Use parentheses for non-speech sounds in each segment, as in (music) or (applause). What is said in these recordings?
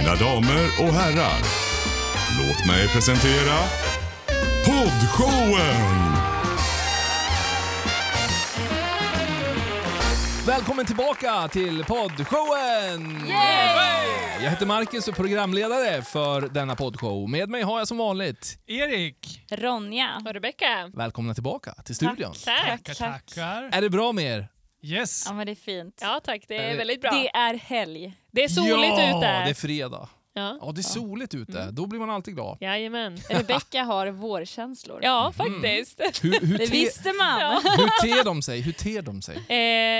Mina damer och herrar, låt mig presentera Poddshowen! Välkommen tillbaka till poddshowen! Jag heter Marcus och är programledare för denna poddshow. Med mig har jag som vanligt Erik! Ronja. Och Rebecka. Välkomna tillbaka till studion. Tack. Tackar, tackar. Är det bra med er? Yes. Ja men det är fint. Ja tack, det är Eh, väldigt bra. Det är helg. Det är soligt ja, ute. det är fredag. Ja. Ja, det är soligt ute. Då blir man alltid glad. Jajamän. Rebecka har vårkänslor. Ja, faktiskt. Hur, hur, (laughs) Det te, visste man. Ja. Ja. hur ter de sig? Hur ter de sig? Eh,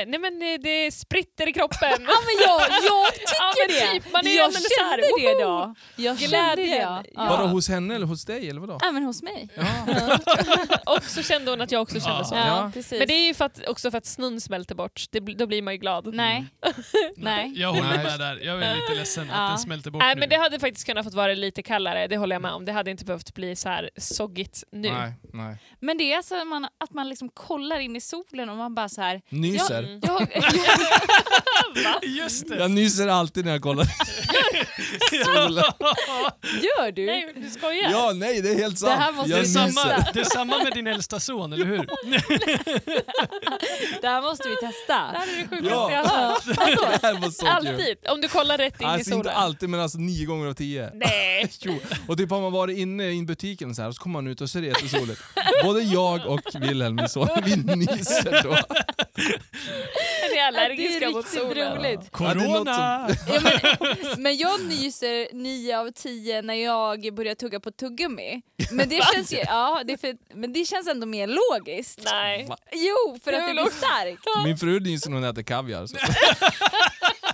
nej men det, det spritter i kroppen. (laughs) men jag, jag tycker Ja, men det. typ, man är jag alldeles så här, kände det då. Jag kände det. Ja. Vadå, hos henne eller hos dig? Eller vadå? Även hos mig. (laughs) Och så kände hon att jag också kände Ja. så. Ja, Ja. precis. Men det är ju för att, också för att snön smälter bort. Det, då blir man ju glad. Nej. Nej. Jag håller med där. Jag är lite ledsen Ja. att den smälter bort Nej. Men det hade faktiskt kunnat fått vara lite kallare, det håller jag med om. Det hade inte behövt bli så här soggigt nu. Nej, nej. Men det är alltså man, att man liksom kollar in i solen och man bara så här. Nyser. Mm. Jag, (laughs) Just det! Jag nyser alltid när jag kollar solen. gör du? Nej, du skojar? Ja, nej, det är helt sant. Det här måste jag Det vi samma, det är samma med din äldsta son, eller hur? Det här måste vi Det testa. här är det sjukaste Ja. jag har hört. (laughs) Det. Alltid. Om du kollar rätt in i Alltså solen. inte alltid, men alltså nio gånger av tio. Nej. (laughs) Jo. Och typ har man varit inne i butiken och så här, och så kommer man ut och ser jättesoligt. Både jag och Wilhelm, min son, vi nyser då. (laughs) Ni är allergiska det är mot riktigt solen. roligt. Det är Corona! (laughs) Ja, men, men jag nyser nio av tio när jag börjar tugga på tuggummi. Men det känns, ju, ja, det är för, men det känns ändå mer logiskt. Nej. Jo, för att det blir starkt. Min fru nyser när hon äter kaviar.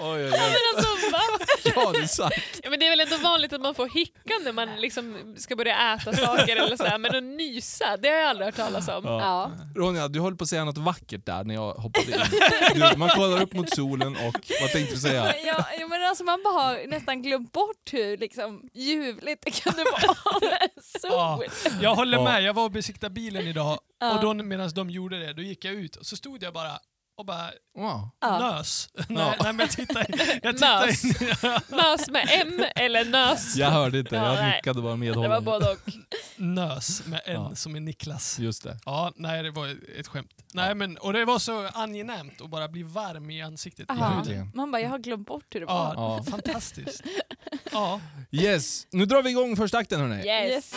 Oj, oj, oj. (laughs) Alltså, va? (laughs) Ja, det är sant. Ja, men det är väl ändå vanligt att man får hicka när man liksom ska börja äta saker eller så här. men att nysa, det har jag aldrig hört talas om. Ja. Ronja, du höll på att säga något vackert där när jag hoppade in. (laughs) Du, man kollar upp mot solen och vad tänkte du säga? Ja, ja, men alltså man bara har nästan glömt bort hur liksom, ljuvligt det kunde vara med Ja, sol. jag håller Ja. med. Jag var och besiktade bilen idag Ja. och då medan de gjorde det, då gick jag ut och så stod jag bara och bara Wow. Ja. nös. (laughs) nej, nej men jag tittade, jag tittade Nös. (laughs) in. Mös med M eller nös? Jag hörde inte, Ja, jag nickade bara Det var medhållande. både och. Nös med en Ja. som är Niklas. Just det. Ja, nej det var ett skämt. Nej, men, och det var så angenämt att bara bli varm i ansiktet. i Aha. Man bara, jag har glömt bort hur det Ja, var. Ja. fantastiskt. (laughs) Ja. Yes, nu drar vi igång första akten hörni. Yes. Yes.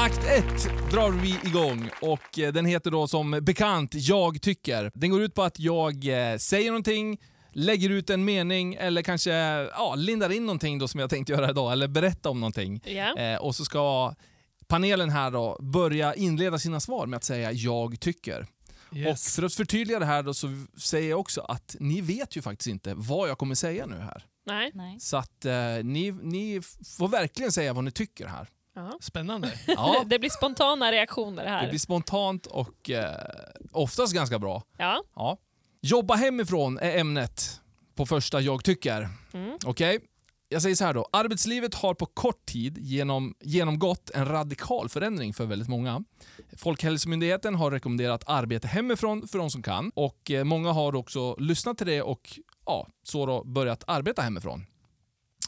Akt 1 drar vi igång och eh, den heter då som bekant Jag tycker. Den går ut på att jag eh, säger någonting, lägger ut en mening eller kanske ja, lindar in någonting då som jag tänkte göra idag eller berätta om någonting. Ja. Eh, och så ska panelen här då börja inleda sina svar med att säga Jag tycker. Yes. Och för att förtydliga det här då så säger jag också att ni vet ju faktiskt inte vad jag kommer säga nu här. Nej. Nej. Så att eh, ni, ni får verkligen säga vad ni tycker här. Ja. Spännande. (laughs) Ja, Det blir spontana reaktioner här. det blir spontant och eh, oftast ganska bra. Ja. Ja. Jobba hemifrån är ämnet på första Jag tycker. Mm. Okej? Jag säger så här då. Arbetslivet har på kort tid genom, genomgått en radikal förändring för väldigt många. Folkhälsomyndigheten har rekommenderat arbete hemifrån för de som kan och eh, många har också lyssnat till det och ja, så då börjat arbeta hemifrån.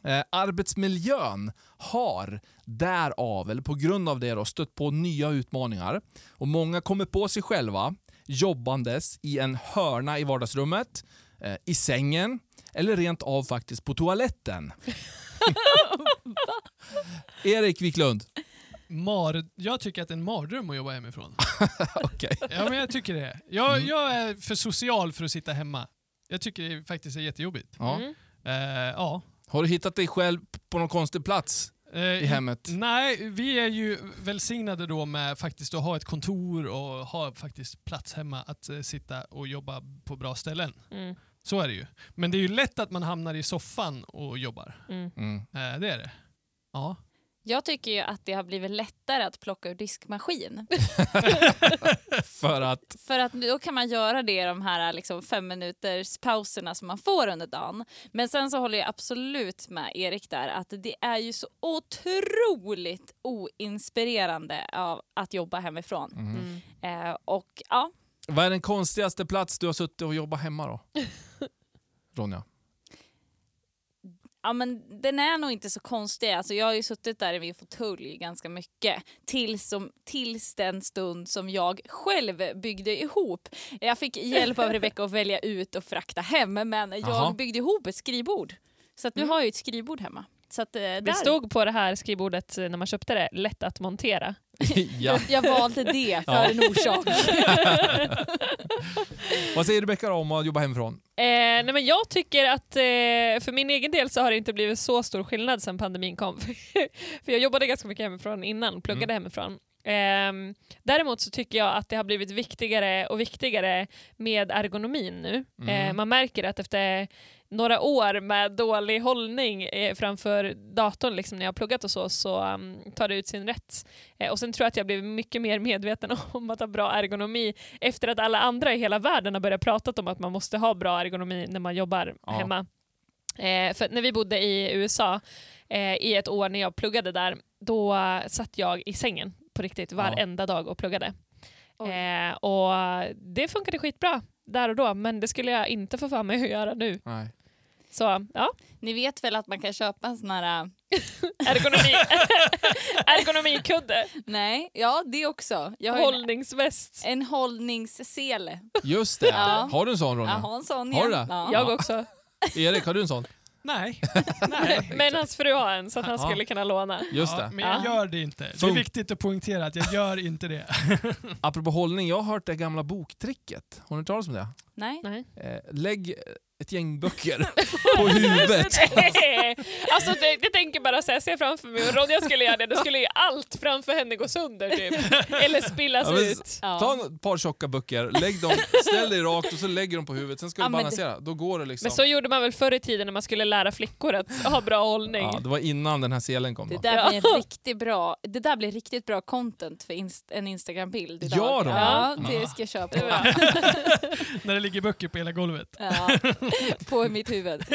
Eh, arbetsmiljön har därav, eller på grund av det, då, stött på nya utmaningar. Och Många kommer på sig själva jobbandes i en hörna i vardagsrummet, eh, i sängen eller rent av faktiskt på toaletten. (laughs) Erik Wiklund. Mar jag tycker att det är en mardröm att jobba hemifrån. (laughs) Okej. Ja, men jag tycker det. Jag, Mm. jag är för social för att sitta hemma. Jag tycker det faktiskt är jättejobbigt. Ja. Mm. Eh, ja. Har du hittat dig själv på någon konstig plats Eh, i hemmet? Nej, vi är ju välsignade då med faktiskt att ha ett kontor och ha faktiskt plats hemma att eh, sitta och jobba på bra ställen. Mm. Så är det ju. Men det är ju lätt att man hamnar i soffan och jobbar. Mm. Mm. Eh, det är det. Ja. Jag tycker ju att det har blivit lättare att plocka ur diskmaskin. (laughs) För att... För att då kan man göra det i de här liksom fem minuters pauserna som man får under dagen. Men sen så håller jag absolut med Erik där att det är ju så otroligt oinspirerande av att jobba hemifrån. Mm. Eh, och ja, Vad är den konstigaste plats du har suttit och jobbat hemma då? (laughs) Ronja? Ja men den är nog inte så konstig. Alltså, jag har ju suttit där i min fåtölj ganska mycket. Tills, som, tills den stund som jag själv byggde ihop. Jag fick hjälp av Rebecca att välja ut och frakta hem men jag byggde ihop ett skrivbord. Så att nu har jag ju ett skrivbord hemma. Så att, eh, Det där, stod på det här skrivbordet när man köpte det, lätt att montera. (laughs) ja. jag valde det för Ja. en orsak. (laughs) Vad säger Rebecka om att jobba hemifrån? Eh, nej men jag tycker att eh, för min egen del så har det inte blivit så stor skillnad sen pandemin kom. (laughs) för jag jobbade ganska mycket hemifrån innan, pluggade hemifrån. Ehm, däremot så tycker jag att det har blivit viktigare och viktigare med ergonomin nu. Mm. Eh, man märker att efter några år med dålig hållning eh, framför datorn liksom, när jag har pluggat och så, så um, tar det ut sin rätt. Eh, och sen tror jag att jag blivit mycket mer medveten (laughs) om att ha bra ergonomi efter att alla andra i hela världen har börjat prata om att man måste ha bra ergonomi när man jobbar Ja. hemma. Eh, för när vi bodde i USA eh, i ett år när jag pluggade där, då satt jag i sängen på riktigt varenda dag och pluggade. Eh, och det funkade skitbra där och då, men det skulle jag inte få för mig att göra nu. Nej. Så ja, Ni vet väl att man kan köpa en sån här... äh, (laughs) ergonomi. (laughs) ergonomikudde, Nej, ja det också. Jag har ju en, hållningsväst. en hållningssele. Just det. Ja. Har du en sån Ronja? Jag har en sån Har du ja. det? Ja. Jag också. Erik, har du en sån? Nej. (laughs) Nej. Men hans fru har en så att han Ja. skulle kunna låna. Just Ja, det. men jag Ja. gör det inte. Det är viktigt att poängtera att jag gör inte det. Apropå hållning, jag har hört det gamla boktricket. Har ni hört talas om det? Nej. Nej. Eh, lägg ett gäng böcker (laughs) på huvudet. alltså det, det tänker bara så här, se framför mig och Ronja skulle göra det, då skulle ju allt framför henne gå sönder typ. Eller spillas Ja, men- ut. Ja. Ta ett par tjocka böcker, lägg dem, ställ dig rakt och så lägger dem på huvudet. Sen ska Ja, du balansera. Då går det liksom. Men så gjorde man väl förr i tiden när man skulle lära flickor att ha bra hållning. Ja, det var innan den här selen kom. Det där, Ja. blir riktigt bra, det där blir riktigt bra content för inst, en Instagram-bild idag. Ja då. Ja, det ska jag köpa. (laughs) När det ligger böcker på hela golvet. Ja, (laughs) på mitt huvud. (laughs)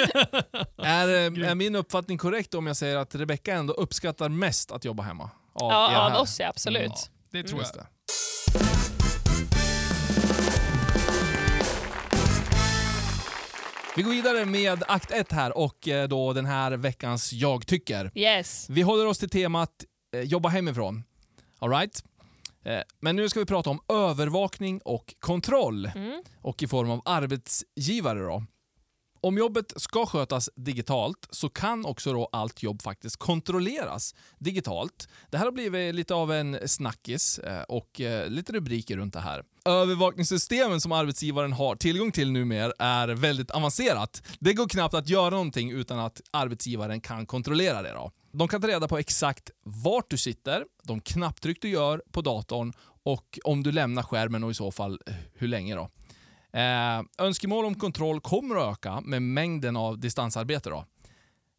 Är, eh, är min uppfattning korrekt om jag säger att Rebecka ändå uppskattar mest att jobba hemma? Av Ja, av här? oss ja, absolut. Mm. Det tror Just jag. Vi går vidare med akt 1 här och eh, då den här veckans Jag tycker. Yes. Vi håller oss till temat eh, jobba hemifrån. All right? Men nu ska vi prata om övervakning och kontroll Mm. och i form av arbetsgivare. Då. Om jobbet ska skötas digitalt så kan också då allt jobb faktiskt kontrolleras digitalt. Det här har blivit lite av en snackis eh, och eh, lite rubriker runt det här. Övervakningssystemen som arbetsgivaren har tillgång till numera är väldigt avancerat. Det går knappt att göra någonting utan att arbetsgivaren kan kontrollera det. Då. De kan ta reda på exakt vart du sitter, de knapptryck du gör på datorn och om du lämnar skärmen och i så fall eh, hur länge. Då. Eh, önskemål om kontroll kommer att öka med mängden av distansarbete. Då.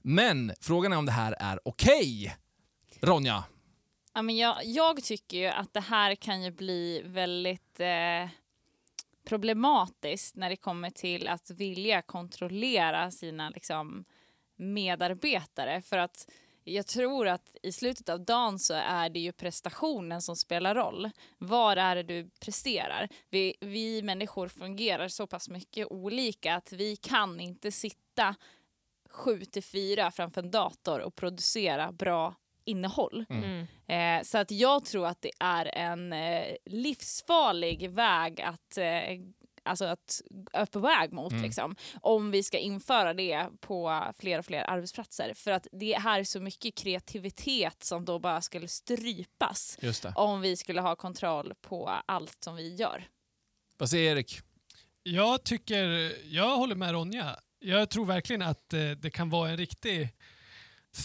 Men frågan är om det här är okej. Ronja? Ja, men jag, jag tycker ju att det här kan ju bli väldigt eh, problematiskt när det kommer till att vilja kontrollera sina liksom, medarbetare. För att jag tror att i slutet av dagen så är det ju prestationen som spelar roll. Var är det du presterar? Vi, vi människor fungerar så pass mycket olika att vi kan inte sitta sju till fyra framför en dator och producera bra innehåll. Mm. Eh, så att jag tror att det är en eh, livsfarlig väg att eh, Alltså att är på väg mot Mm. liksom, om vi ska införa det på fler och fler arbetsplatser. För att det här är så mycket kreativitet som då bara skulle strypas Just det. om vi skulle ha kontroll på allt som vi gör. Vad säger Erik? Jag tycker, jag håller med Ronja. Jag tror verkligen att eh, det kan vara en riktig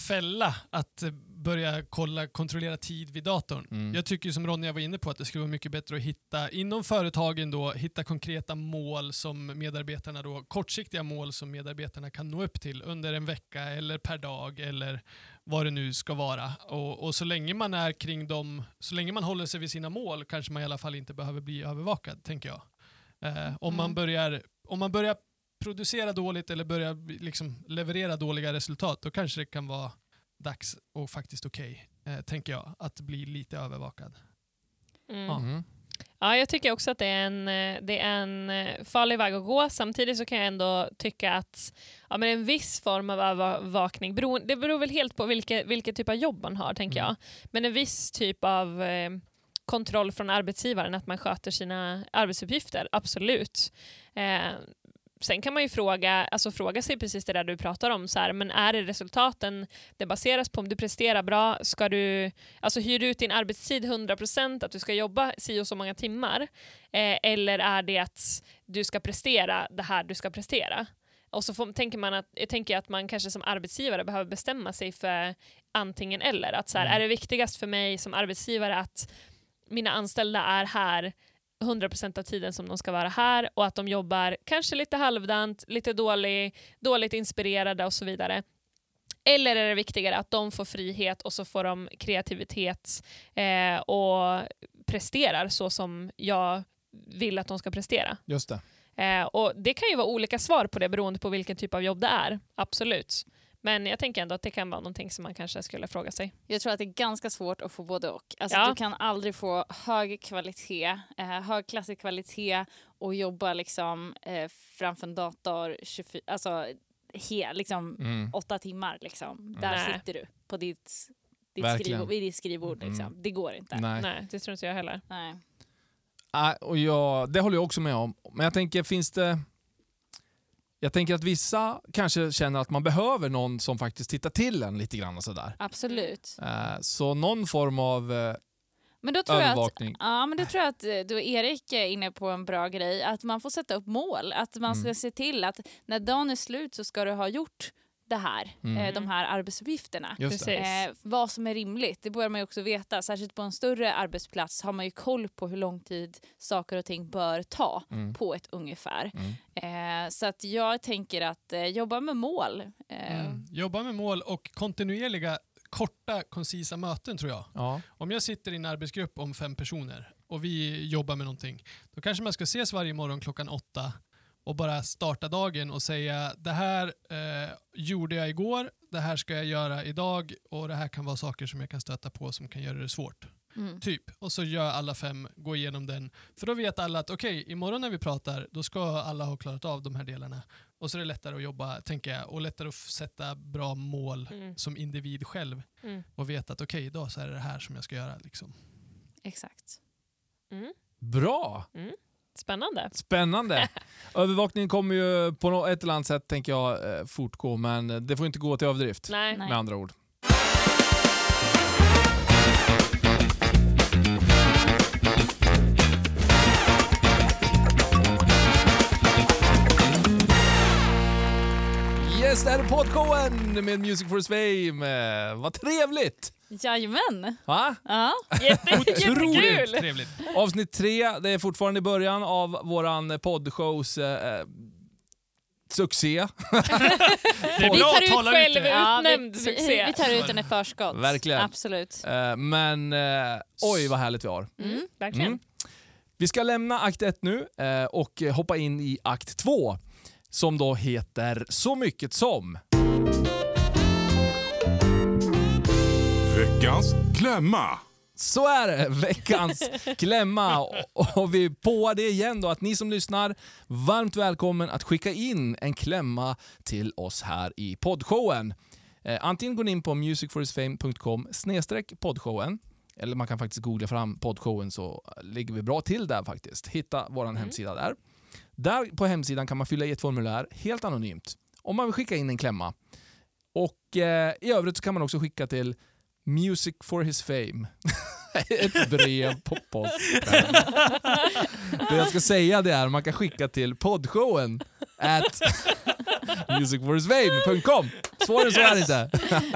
fälla att eh, börja kolla, kontrollera tid vid datorn. Mm. Jag tycker som Ronja var inne på att det skulle vara mycket bättre att hitta, inom företagen då, hitta konkreta mål som medarbetarna då, kortsiktiga mål som medarbetarna kan nå upp till under en vecka eller per dag eller vad det nu ska vara. Och, och så länge man är kring dem, så länge man håller sig vid sina mål kanske man i alla fall inte behöver bli övervakad, tänker jag. Eh, om, man Mm. börjar, om man börjar producera dåligt eller börjar liksom leverera dåliga resultat, då kanske det kan vara dags och faktiskt okej, eh, tänker jag, att bli lite övervakad. Mm. Ja. Mm. Ja, jag tycker också att det är en, eh, det är en eh, farlig väg att gå. Samtidigt så kan jag ändå tycka att ja, men en viss form av övervakning, beror, det beror väl helt på vilket, vilket typ av jobb man har, tänker Mm. jag. Men en viss typ av eh, kontroll från arbetsgivaren, att man sköter sina arbetsuppgifter, absolut. Eh, Sen kan man ju fråga, alltså fråga sig precis det där du pratar om, så här, men är det resultaten det baseras på om du presterar bra? Ska du alltså, hyr du ut din arbetstid 100% att du ska jobba si och så många timmar? Eh, eller är det att du ska prestera det här du ska prestera? Och så får, tänker man att, jag tänker att man kanske som arbetsgivare behöver bestämma sig för antingen eller. Att så här, Mm. Är det viktigast för mig som arbetsgivare att mina anställda är här 100% av tiden som de ska vara här och att de jobbar kanske lite halvdant, lite dålig, dåligt inspirerade och så vidare. Eller är det viktigare att de får frihet och så får de kreativitet eh, och presterar så som jag vill att de ska prestera. Just det. Eh, och Det kan ju vara olika svar på det beroende på vilken typ av jobb det är. Absolut. Men jag tänker ändå att det kan vara någonting som man kanske skulle fråga sig. Jag tror att det är ganska svårt att få både och. Alltså, Ja. Du kan aldrig få hög kvalitet, eh, högklassig kvalitet och jobba liksom, eh, framför en dator 24, alltså, he, liksom, Mm. åtta timmar. Liksom. Där Nej. sitter du på ditt, ditt skrivbord, ditt skrivbord. Liksom. Mm. Det går inte. Nej. Nej, det tror inte jag heller. Nej. Nej, och jag, det håller jag också med om. Men jag tänker, finns det... Jag tänker att vissa kanske känner att man behöver någon som faktiskt tittar till en lite grann och sådär. Absolut. Eh, Så någon form av eh, Men då tror jag att övervakning. Ja, men då tror jag att eh, och Erik är inne på en bra grej. Att man får sätta upp mål. Att man ska Mm. se till att när dagen är slut så ska du ha gjort det här, Mm. eh, de här arbetsuppgifterna. Eh, vad som är rimligt, det bör man ju också veta. Särskilt på en större arbetsplats har man ju koll på hur lång tid saker och ting bör ta Mm. på ett ungefär. Mm. Eh, så att jag tänker att eh, jobba med mål. Eh, Mm. Jobba med mål och kontinuerliga, korta, koncisa möten tror jag. Ja. Om jag sitter i en arbetsgrupp om fem personer och vi jobbar med någonting, då kanske man ska ses varje morgon klockan åtta och bara starta dagen och säga det här eh, gjorde jag igår, det här ska jag göra idag och det här kan vara saker som jag kan stöta på som kan göra det svårt. mm. Typ. Och så gör alla fem, gå igenom den. För då vet alla att okej, imorgon när vi pratar, då ska alla ha klarat av de här delarna. Och så är det lättare att jobba, tänker jag, och lättare att sätta bra mål Mm. som individ själv Mm. och veta att okej, idag så är det det här som jag ska göra. Liksom. Exakt. Mm. Bra! Spännande. Spännande. (laughs) Övervakningen kommer ju på ett eller annat sätt tänker jag eh, fortgå, men det får inte gå till överdrift. Nej. Med andra ord. Det här är podshowen med Music for Fame. Eh, Vad trevligt! Jajamän. Va? Ja. Jätte, Otroligt trevligt. Avsnitt tre, det är fortfarande i början av våran poddshows eh, eh, succé. (laughs) Det är Vi tar att ut tala själv. ut det. Utnämnd vi, succé. vi, tar ut den i förskott. Verkligen. Absolut. Eh, men eh, oj vad härligt vi har. Mm, verkligen. Mm. Vi ska lämna akt 1 nu eh, och hoppa in i akt 2 som då heter Så mycket som. Veckans klämma. Så är det, veckans klämma. Och, och vi på det igen då att ni som lyssnar, varmt välkommen att skicka in en klämma till oss här i poddshowen. Eh, antingen går ni in på musicforisfame.com snedstreck poddshowen eller man kan faktiskt googla fram poddshowen så ligger vi bra till där faktiskt. Hitta vår hemsida där. Där på hemsidan kan man fylla i ett formulär helt anonymt om man vill skicka in en klämma. Och eh, i övrigt så kan man också skicka till Music for his fame. (laughs) Ett brev på posten. (laughs) Det jag ska säga det är man kan skicka till poddshowen at (laughs) musicforhisfame.com. Svårare än så är det inte.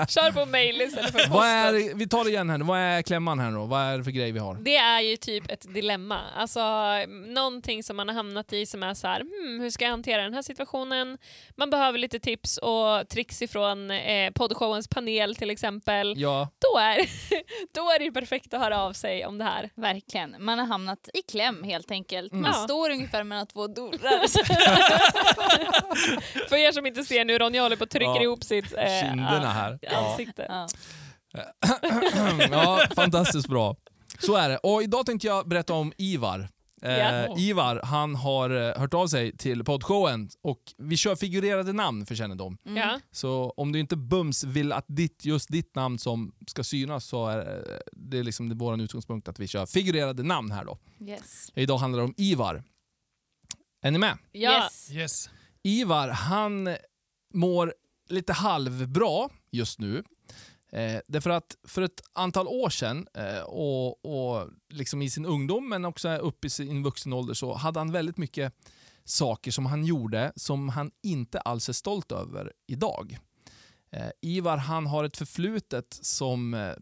Kör på mail istället för Vad posten. är, vi tar det igen här nu. Vad är klämman här då? Vad är det för grej vi har? Det är ju typ ett dilemma. Alltså någonting som man har hamnat i som är så här, hmm, hur ska jag hantera den här situationen? Man behöver lite tips och tricks ifrån eh, poddshowens panel till exempel. Ja, Då är, (laughs) då är det ju perfekt att höra av sig om det här. Verkligen. Man har hamnat i kläm helt enkelt. Man Ja. står ungefär mellan två dörrar. (laughs) För er som inte ser nu, Ronja håller på och trycker Ja. ihop sitt eh, kinderna här. (laughs) Ja. ansikte. ja. (clears throat) ja, fantastiskt bra. Så är det. Och idag tänkte jag berätta om Ivar. Eh. Ivar, han har eh, hört av sig till poddshowen och vi kör figurerade namn för kännedom. Mm. Ja. Så om du inte bums vill att ditt, just ditt namn som ska synas så är eh, det liksom vår utgångspunkt att vi kör figurerade namn här då. Yes. Idag handlar det om Ivar. Är ni med? Ja. Yes. Yes. Ivar, han mår lite halvbra just nu. Eh, därför att för ett antal år sedan, eh, och, och liksom i sin ungdom men också upp i sin vuxen ålder, så hade han väldigt mycket saker som han gjorde som han inte alls är stolt över idag. Eh, Ivar han har ett förflutet som eh,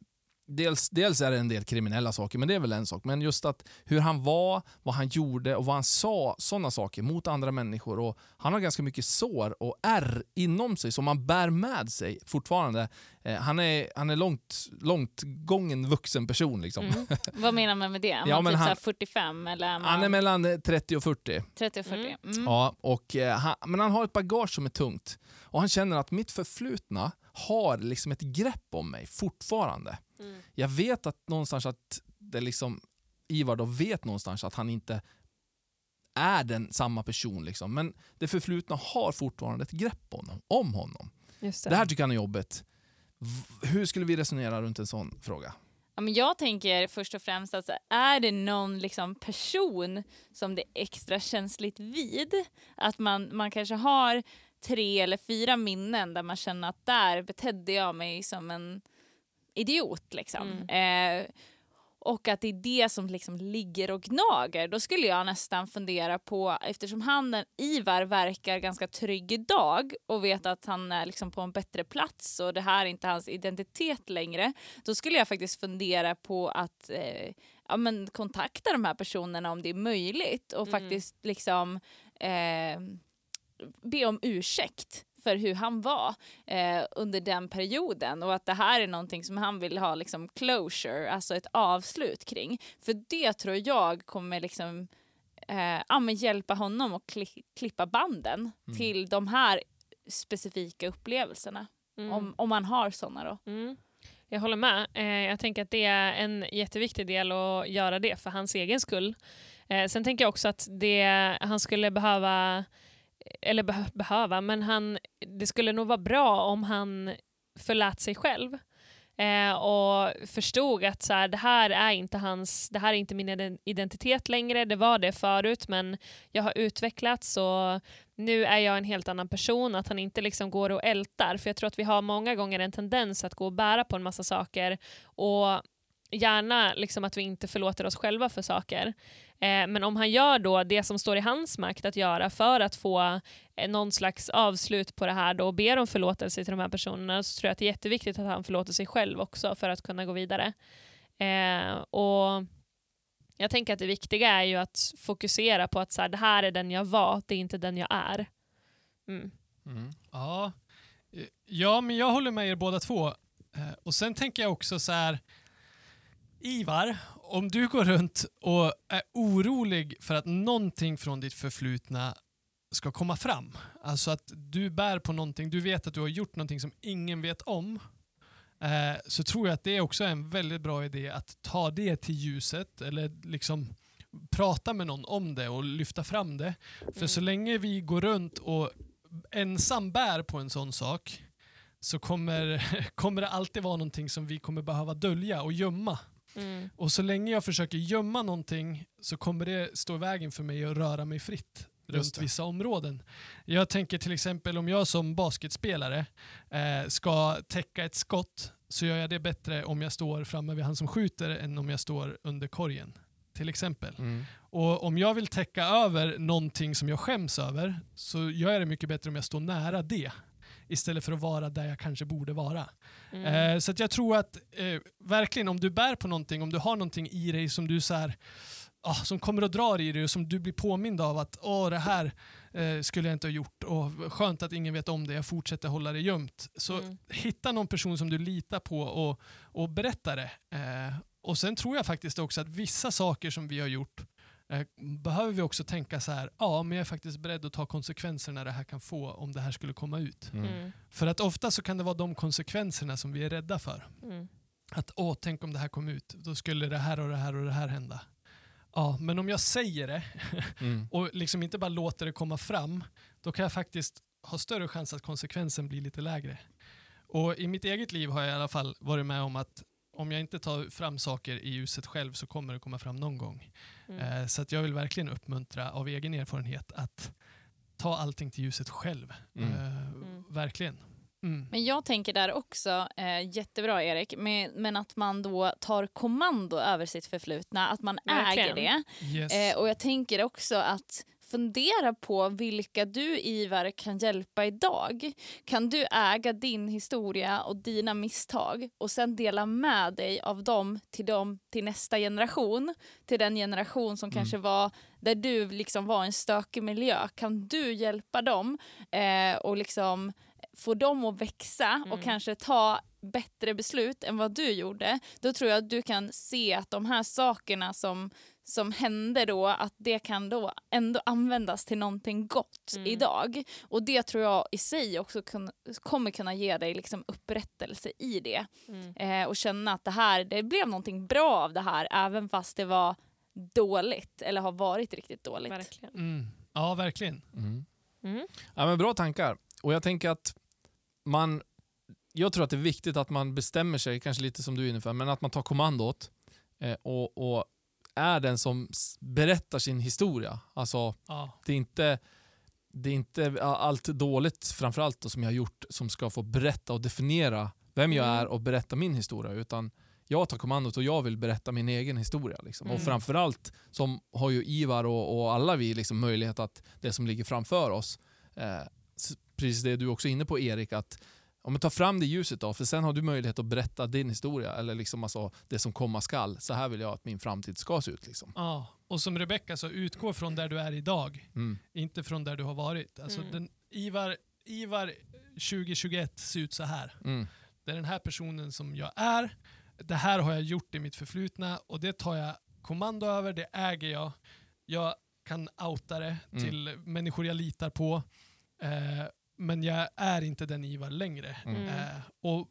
Dels, dels är det en del kriminella saker, men det är väl en sak. Men just att hur han var, vad han gjorde och vad han sa, sådana saker mot andra människor. Och han har ganska mycket sår och ärr inom sig som han bär med sig fortfarande. Eh, han är, han är långt, långt gången vuxen person. Liksom. Mm. Vad menar man med det? Är Ja, man typ han- så här 45 eller är man Han är mellan eh, 30 och 40. 30 och 40? Mm. Ja, och, eh, han, men han har ett bagage som är tungt. Och han känner att mitt förflutna har liksom ett grepp om mig fortfarande. Mm. Jag vet att någonstans att det liksom, Ivar då vet någonstans att han inte är den samma person. Liksom. Men det förflutna har fortfarande ett grepp om honom. Om honom. Det. Det här tycker han är jobbigt. Hur skulle vi resonera runt en sån fråga? Ja, men jag tänker först och främst att är det någon liksom person som det är extra känsligt vid, att man, man kanske har tre eller fyra minnen där man känner att där betedde jag mig som en idiot. Liksom. Eh, och att det är det som liksom ligger och gnager. Då skulle jag nästan fundera på, eftersom han, Ivar, verkar ganska trygg idag och vet att han är liksom på en bättre plats och det här är inte hans identitet längre. Då skulle jag faktiskt fundera på att eh, ja, men kontakta de här personerna om det är möjligt och Mm. faktiskt liksom eh, be om ursäkt för hur han var eh, under den perioden och att det här är någonting som han vill ha liksom closure, alltså ett avslut kring. För det tror jag kommer liksom eh, ja, men hjälpa honom att kli- klippa banden Mm. till de här specifika upplevelserna. Mm. Om, om man har sådana då. Mm. Jag håller med. Eh, jag tänker att det är en jätteviktig del att göra det för hans egen skull. Eh, sen tänker jag också att det han skulle behöva, eller beh- behöva, men han, det skulle nog vara bra om han förlät sig själv. Eh, och förstod att så här, det här är inte hans, det här är inte min identitet längre, det var det förut men jag har utvecklats och nu är jag en helt annan person, att han inte liksom går och ältar. För jag tror att vi har många gånger en tendens att gå och bära på en massa saker och gärna liksom att vi inte förlåter oss själva för saker. Eh, men om han gör då det som står i hans makt att göra för att få eh, någon slags avslut på det här då och ber om förlåtelse till de här personerna så tror jag att det är jätteviktigt att han förlåter sig själv också för att kunna gå vidare. Eh, och jag tänker att det viktiga är ju att fokusera på att så här, det här är den jag var, det är inte den jag är. Mm. mm. Ja. Eh, ja, men jag håller med er båda två. Eh, Och sen tänker jag också så här. Ivar, om du går runt och är orolig för att någonting från ditt förflutna ska komma fram. Alltså att du bär på någonting, du vet att du har gjort någonting som ingen vet om. Eh, så tror jag att det är också en väldigt bra idé att ta det till ljuset eller liksom prata med någon om det och lyfta fram det. För så länge vi går runt och ensam bär på en sån sak så kommer, (laughs) kommer det alltid vara någonting som vi kommer behöva dölja och gömma. Mm. Och så länge jag försöker gömma någonting så kommer det stå i vägen för mig att röra mig fritt runt vissa områden. Jag tänker till exempel om jag som basketspelare eh, ska täcka ett skott så gör jag det bättre om jag står framme vid han som skjuter än om jag står under korgen. Till exempel. Mm. Och om jag vill täcka över någonting som jag skäms över så gör jag det mycket bättre om jag står nära det. Istället för att vara där jag kanske borde vara. Mm. Eh, så jag tror att eh, verkligen om du bär på någonting, om du har någonting i dig som du så här, ah, som kommer och drar i dig och som du blir påmind av att åh, det här eh, skulle jag inte ha gjort och skönt att ingen vet om det, jag fortsätter hålla det gömt. Så Mm. hitta någon person som du litar på och, och berätta det. Eh, och sen tror jag faktiskt också att vissa saker som vi har gjort behöver vi också tänka så här, ja men jag är faktiskt beredd att ta konsekvenserna det här kan få om det här skulle komma ut. Mm. För att ofta så kan det vara de konsekvenserna som vi är rädda för. Mm. Att åh, tänk om det här kom ut, då skulle det här och det här och det här hända. Ja, men om jag säger det (laughs) Mm. och liksom inte bara låter det komma fram, då kan jag faktiskt ha större chans att konsekvensen blir lite lägre. Och i mitt eget liv har jag i alla fall varit med om att om jag inte tar fram saker i ljuset själv så kommer det komma fram någon gång. Mm. Eh, så att jag vill verkligen uppmuntra av egen erfarenhet att ta allting till ljuset själv. Mm. Eh, Mm. Verkligen. Mm. Men jag tänker där också, eh, jättebra Erik, men, men att man då tar kommando över sitt förflutna, att man Verkligen. äger det. Yes. Eh, och jag tänker också att fundera på vilka du Ivar kan hjälpa idag. Kan du äga din historia och dina misstag och sen dela med dig av dem till, dem, till nästa generation, till den generation som Mm. kanske var där du liksom var en stökig miljö. Kan du hjälpa dem eh, och liksom få dem att växa och Mm. kanske ta bättre beslut än vad du gjorde, då tror jag att du kan se att de här sakerna som, som hände då, att det kan då ändå användas till någonting gott Mm. idag. Och det tror jag i sig också kun, kommer kunna ge dig liksom upprättelse i det. Mm. Eh, och känna att det här, det blev någonting bra av det här, även fast det var dåligt eller har varit riktigt dåligt. Verkligen. Mm. Ja, verkligen. Mm. Mm. Ja, men bra tankar. Och jag tänker att man... Jag tror att det är viktigt att man bestämmer sig, kanske lite som du är inne för, men att man tar kommandot eh, och, och är den som berättar sin historia. Alltså, Ja. det är inte, det är inte allt dåligt, framförallt då, som jag har gjort, som ska få berätta och definiera vem jag Mm. är och berätta min historia. Utan jag tar kommandot och jag vill berätta min egen historia. Liksom. Och Mm. framförallt som har ju Ivar och, och alla vi liksom möjlighet att det som ligger framför oss, eh, precis det du också är inne på Erik, att om man tar fram det ljuset då, för sen har du möjlighet att berätta din historia, eller liksom alltså det som komma skall. Så här vill jag att min framtid ska se ut. Liksom. Ja. Och som Rebecka så utgå från där du är idag, Mm. inte från där du har varit. Alltså Mm. den, Ivar, Ivar 2021 ser ut så här. Mm. Det är den här personen som jag är. Det här har jag gjort i mitt förflutna och det tar jag kommando över, det äger jag. Jag kan outa det Mm. till människor jag litar på. Eh, men jag är inte den Ivar längre. Mm. Eh, och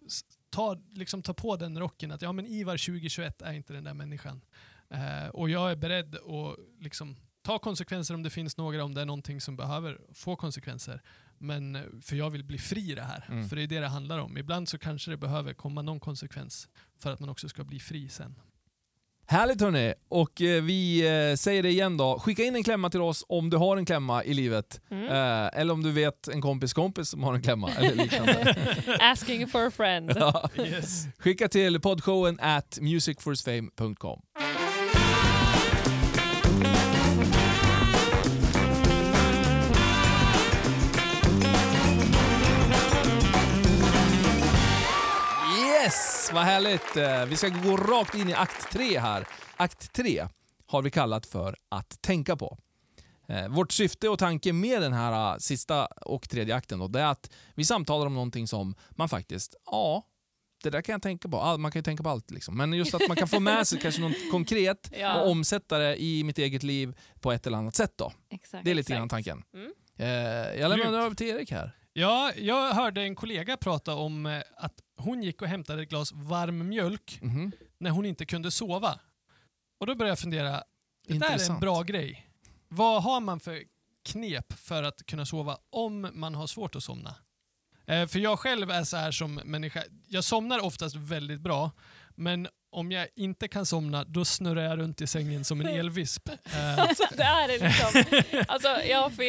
ta, liksom, ta på den rocken att ja, men Ivar 2021 är inte den där människan. Eh, och jag är beredd att liksom, ta konsekvenser om det finns några, om det är någonting som behöver få konsekvenser. Men eh, för jag vill bli fri i det här. Mm. För det är det det handlar om. Ibland så kanske det behöver komma någon konsekvens för att man också ska bli fri sen. Härligt hörni! Och eh, vi eh, säger det igen då. Skicka in en klämma till oss om du har en klämma i livet. Mm. Eh, eller om du vet en kompis kompis som har en klämma (laughs) eller liknande. (laughs) Asking for a friend. ja. Yes. Skicka till podshowen at musicforsfame.com. Yes, vad härligt! Eh, Vi ska gå rakt in i akt tre här. Akt tre har vi kallat för att tänka på. Eh, Vårt syfte och tanke med den här eh, sista och tredje akten då, det är att vi samtalar om någonting som man faktiskt, ja, det där kan jag tänka på. Man kan ju tänka på allt. Liksom. Men just att man kan få med sig (laughs) kanske något konkret Ja. och omsätta det i mitt eget liv på ett eller annat sätt. Då. Exakt. Det är lite grann tanken. Mm. Jag lämnar över till Erik här. Ja, jag hörde en kollega prata om eh, att hon gick och hämtade ett glas varm mjölk Mhm. när hon inte kunde sova. Och då började jag fundera, det där är en bra grej. Vad har man för knep för att kunna sova om man har svårt att somna? Eh, för jag själv är så här som människa, jag somnar oftast väldigt bra, men om jag inte kan somna, då snurrar jag runt i sängen som en (laughs) elvisp. Eh, Alltså, det är det liksom. (laughs) Alltså, ja, för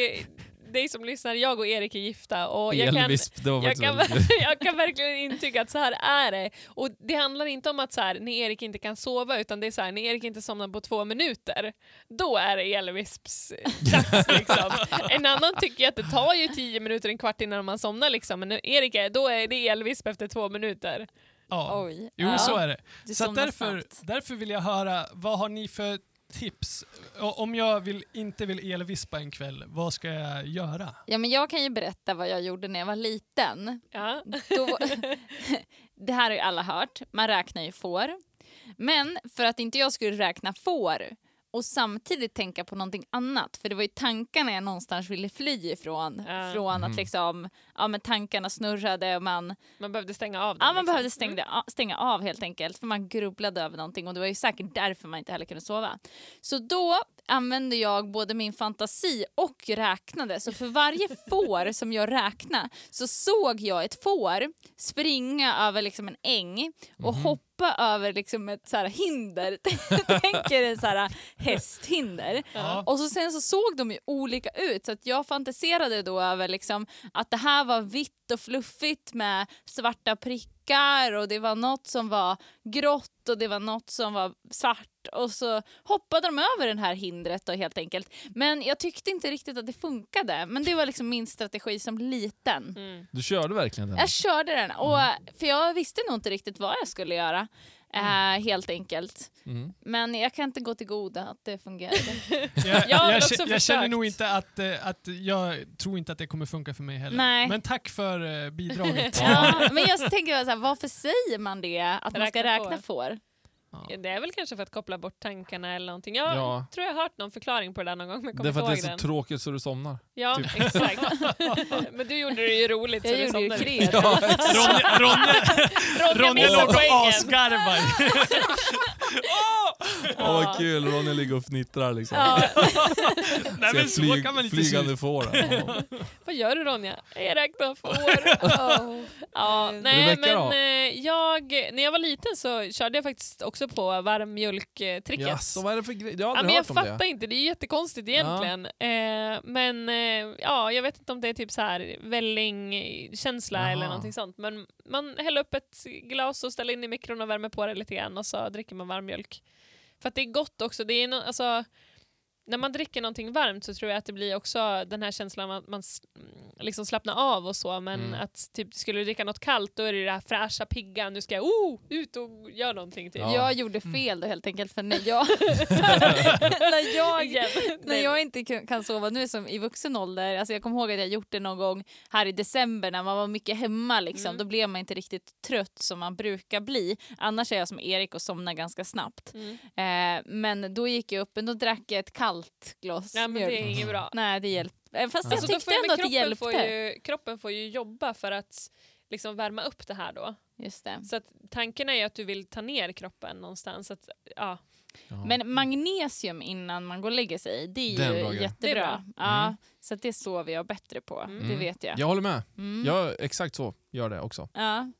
dig som lyssnar, jag och Erik är gifta och jag kan, Elvisp, var jag kan, (laughs) jag kan verkligen intyga att så här är det. Och det handlar inte om att så här, när Erik inte kan sova, utan det är så här, när Erik inte somnar på två minuter, då är det Elvisps dags. (laughs) Liksom. En annan tycker att det tar ju tio minuter, en kvart innan man somnar, liksom. men när Erik är, då är det Elvisp efter två minuter. Ja. Oj. Jo, Ja. så är det. Du Så därför, snabbt. därför vill jag höra, vad har ni för tips? Om jag vill, inte vill elvispa en kväll, vad ska jag göra? Ja, men jag kan ju berätta vad jag gjorde när jag var liten. Ja. Då, (laughs) det här har ju alla hört, man räknar ju får. Men för att inte jag skulle räkna får och samtidigt tänka på någonting annat, för det var ju tankarna jag någonstans ville fly ifrån. Ja. Från att liksom, ja men tankarna snurrade och man, Man behövde stänga av den. ja, man liksom. behövde stänga, stänga av helt enkelt, för man grubblade över någonting och det var ju säkert därför man inte heller kunde sova. Så då använde jag både min fantasi och räknade. Så för varje får som jag räknade så såg jag ett får springa över liksom en äng och hoppa över liksom ett så här hinder. (laughs) Tänk er en så här hästhinder. Ja. Och så sen så såg de ju olika ut så att jag fantiserade då över liksom att det här var vitt och fluffigt med svarta prickar och det var något som var grått och det var något som var svart och så hoppade de över det här hindret då helt enkelt. Men jag tyckte inte riktigt att det funkade. Men det var liksom min strategi som liten. Mm. Du körde verkligen den? Jag körde den, och, för jag visste nog inte riktigt vad jag skulle göra. Eh, helt enkelt. Mm. Men jag kan inte gå till goda att det fungerade. (laughs) Jag, Jag jag, jag känner nog inte att, eh, att jag tror inte att det kommer funka för mig heller. Nej. Men tack för eh, bidraget. (laughs) ja, (laughs) men jag tänker så här, varför säger man det? Att man ska Räkna räkna får. får? Ja. Det är väl kanske för att koppla bort tankarna eller någonting. Jag Ja. tror jag har hört någon förklaring på det där någon gång, men jag Det är för att det är så den. tråkigt så du somnar. Ja, typ. exakt. (laughs) men du gjorde det ju roligt så Jag du gjorde ju somnade. kred. Ja, Ronja, Ronja, Ronja Ronja låg och asgarvar. (laughs) Åh, vad kul, Ronja ligger och fnittrar liksom. Ja. (laughs) Nej men så kan man inte flygande får. Ja. Vad gör du Ronja? Jag räknar får. Ja, nej, men eh, jag, när jag var liten så körde jag faktiskt också på varmmjölktricket. Jaså, vad är det för grej? Jag har Ja, aldrig jag hört om det. fattar inte, det är jättekonstigt egentligen. Eh, men eh, ja, jag vet inte om det är typ så här vällingkänsla Jaha. eller någonting sånt. Men man häller upp ett glas och ställer in i mikron och värmer på det lite grann och så dricker man varm mjölk. För att det är gott också. Det är no alltså, när man dricker någonting varmt så tror jag att det blir också den här känslan att man s- liksom slappnar av och så. Men Mm. att typ, skulle du dricka något kallt då är det det här fräscha, pigga, nu ska jag oh, ut och göra någonting. Typ. Ja. Jag gjorde fel då helt enkelt för när jag, (laughs) när jag, när jag inte kan- sova nu som i vuxen ålder, alltså jag kommer ihåg att jag gjort det någon gång här i december när man var mycket hemma liksom, Mm. då blev man inte riktigt trött som man brukar bli. Annars är jag som Erik och somnar ganska snabbt. Mm. Eh, men då gick jag upp, då drack jag ett kallt glas Nej, men det är inget bra. Nej det hjälpte. Eh, Fast Alltså, då jag får tyckte ändå att det kroppen hjälpte. Får ju, kroppen får ju jobba för att liksom värma upp det här då. Just det. Så att tanken är ju att du vill ta ner kroppen någonstans. Att, ja. Ja. Men magnesium innan man går och lägger sig, det är ju jättebra. Det är bra. Ja, Mm. Så att det sover jag bättre på, Mm. det vet jag. Jag håller med. Mm. Jag, exakt så gör det också. Ja.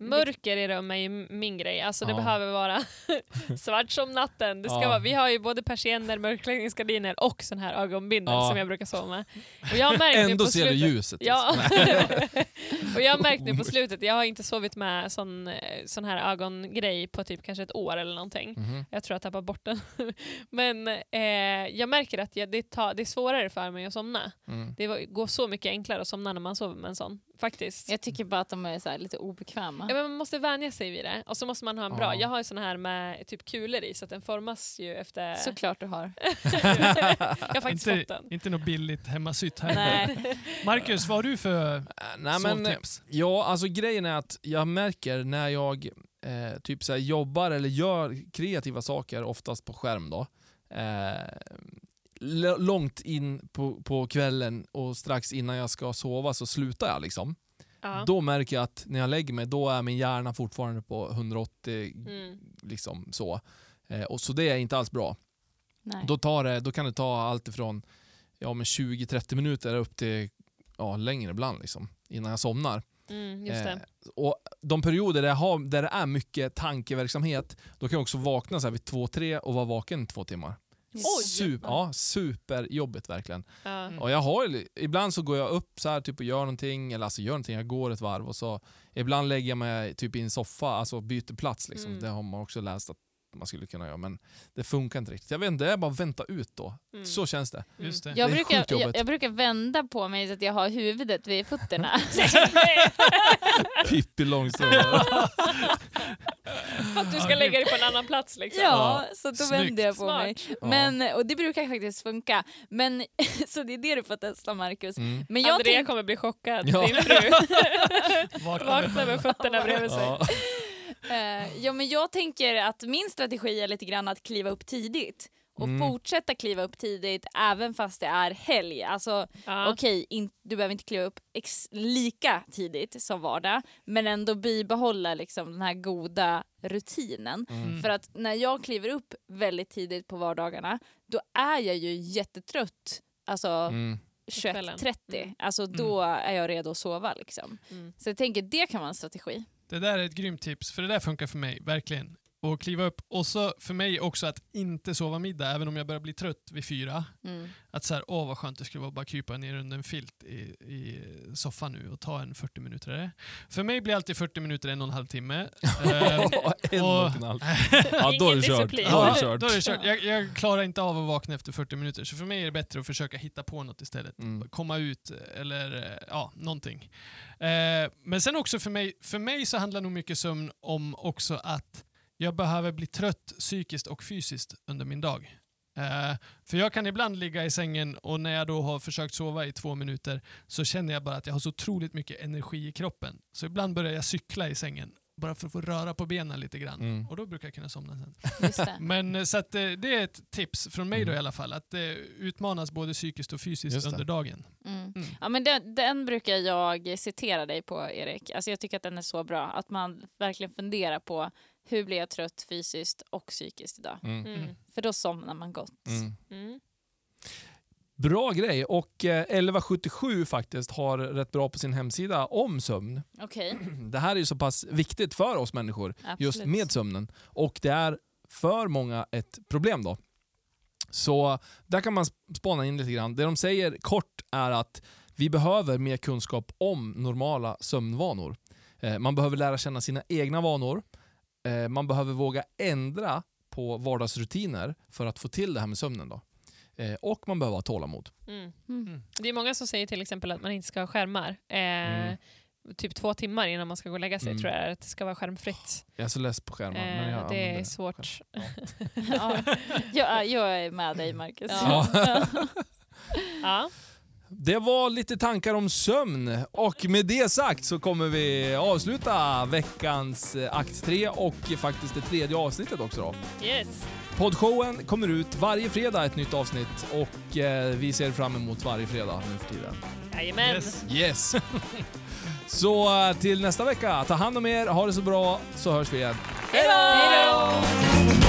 Mörker i rum är ju min grej. Alltså det Ja. behöver vara (laughs) svart som natten. Det ska Ja. vara, vi har ju både persienner, mörkläggningsgardiner och sån här ögonbindel Ja. som jag brukar sova med. Och jag har märkt Ändå ser du slutet, ljuset. Ja. (laughs) och jag har märkt nu på slutet, jag har inte sovit med sån, eh, sån här ögongrej på typ kanske ett år eller någonting. Mhm. Jag tror jag tappar bort den. (laughs) Men eh, jag märker att jag, det, tar, det är svårare för mig att somna. Mm. Det går så mycket enklare att somna när man sover med en sån. Faktiskt. Jag tycker bara att de är så här lite obekväma. Ja, men man måste vänja sig vid det. Och så måste man ha en bra. Ja. Jag har ju sån här med typ kulor i så att den formas ju efter... Såklart du har. (laughs) jag har faktiskt Inte, fått den. inte något billigt hemmasytt här. Nej. (laughs) Marcus, vad har du för Äh, Nej, men, ja, alltså grejen är att jag märker när jag eh, typ så här, jobbar eller gör kreativa saker, oftast på skärm då, eh, långt in på, på kvällen och strax innan jag ska sova så slutar jag liksom. Ja. Då märker jag att när jag lägger mig, då är min hjärna fortfarande på 180, Mm. liksom så. Eh, och så det är inte alls bra. Nej. Då, tar det, då kan det ta allt ifrån ja, men 20-30 minuter upp till ja, längre ibland liksom, innan jag somnar. Mm, just det. Eh, och de perioder där, jag har, där det är mycket tankeverksamhet, då kan jag också vakna så här vid 2-3 och vara vaken i två timmar. Super, ja, superjobbigt verkligen. Mm. Och jag har, ibland så går jag upp så här typ och gör någonting, eller alltså gör någonting, jag går ett varv och så ibland lägger jag mig typ i en soffa, alltså byter plats. Liksom. Mm. Det har man också läst att man skulle kunna göra, men det funkar inte riktigt. Jag vet inte, det är bara att vänta ut då. Mm. Så känns det. Just det. Jag Det brukar, jag, jag brukar vända på mig så att jag har huvudet vid fötterna. (laughs) (laughs) Pippi Långstrump. (laughs) Att du ska lägga dig på en annan plats liksom. ja, så då Snyggt. vänder jag på Smart. mig. Men, och det brukar faktiskt funka. Men, så det är det du får testa Marcus. Mm. Men jag Andrea tänk, kommer bli chockad. Ja. Din fru Vakna med fötterna bredvid sig. Ja. Eh, ja, men jag tänker att min strategi är lite grann att kliva upp tidigt. Och Mm. fortsätta kliva upp tidigt även fast det är helg. Alltså Ja. okej, in, du behöver inte kliva upp ex- lika tidigt som vardag, men ändå bibehålla liksom den här goda rutinen. Mm. För att när jag kliver upp väldigt tidigt på vardagarna, då är jag ju jättetrött. Alltså Mm. kvällen. 21.30, Mm. alltså då är jag redo att sova. Liksom. Mm. Så jag tänker det kan vara en strategi. Det där är ett grymt tips, för det där funkar för mig, verkligen. Och kliva upp. Och så för mig också att inte sova middag, även om jag börjar bli trött vid fyra. Mm. Att så här, åh vad skönt det skulle vara att bara krypa ner under en filt i, i soffan nu och ta en 40 minuter. För mig blir alltid 40 minuter en och en halv timme. (laughs) En och- en halv. (laughs) Ja, då är det kört. disciplin. Då är Ja, det kört. då är det kört. Jag, jag klarar inte av att vakna efter 40 minuter, så för mig är det bättre att försöka hitta på något istället. Mm. Komma ut eller eh, ja, någonting. Eh, men sen också för mig, för mig så handlar nog mycket sömn om också att jag behöver bli trött psykiskt och fysiskt under min dag. Eh, för jag kan ibland ligga i sängen och när jag då har försökt sova i två minuter så känner jag bara att jag har så otroligt mycket energi i kroppen. Så ibland börjar jag cykla i sängen bara för att få röra på benen lite grann. Mm. Och då brukar jag kunna somna sen. Just det. (laughs) Men eh, så att, eh, det är ett tips från mig då Mm. i alla fall, att eh, utmanas både psykiskt och fysiskt det. under dagen. Mm. Mm. Ja, men den, den brukar jag citera dig på, Erik. Alltså, jag tycker att den är så bra. Att man verkligen funderar på hur blir jag trött fysiskt och psykiskt idag? Mm. Mm. För då somnar man gott. Mm. Mm. Bra grej. Och eh, 1177 faktiskt har rätt bra på sin hemsida om sömn. Okej, (clears throat) Det här är ju så pass viktigt för oss människor, just absolut. med sömnen. Och det är för många ett problem då. Så där kan man sp- spana in lite grann. Det de säger kort är att vi behöver mer kunskap om normala sömnvanor. Eh, Man behöver lära känna sina egna vanor. Eh, Man behöver våga ändra på vardagsrutiner för att få till det här med sömnen. Då. Eh, Och man behöver ha tålamod. Mm. Mm. Det är många som säger till exempel att man inte ska ha skärmar. Eh, Mm. Typ två timmar innan man ska gå och lägga sig Mm. tror jag att det ska vara skärmfritt. Jag är så less på skärmar. men Eh, jag det är svårt. Ja, (laughs) jag, jag är med dig, Marcus. Ja. Ja. (laughs) Det var lite tankar om sömn och med det sagt så kommer vi avsluta veckans eh, akt 3 och faktiskt det tredje avsnittet också då. Yes. Poddshowen kommer ut varje fredag ett nytt avsnitt och eh, vi ser fram emot varje fredag nu för tiden. Jajamän. Yes. Yes! (laughs) så eh, till nästa vecka, ta hand om er, ha det så bra så hörs vi igen. Hej då!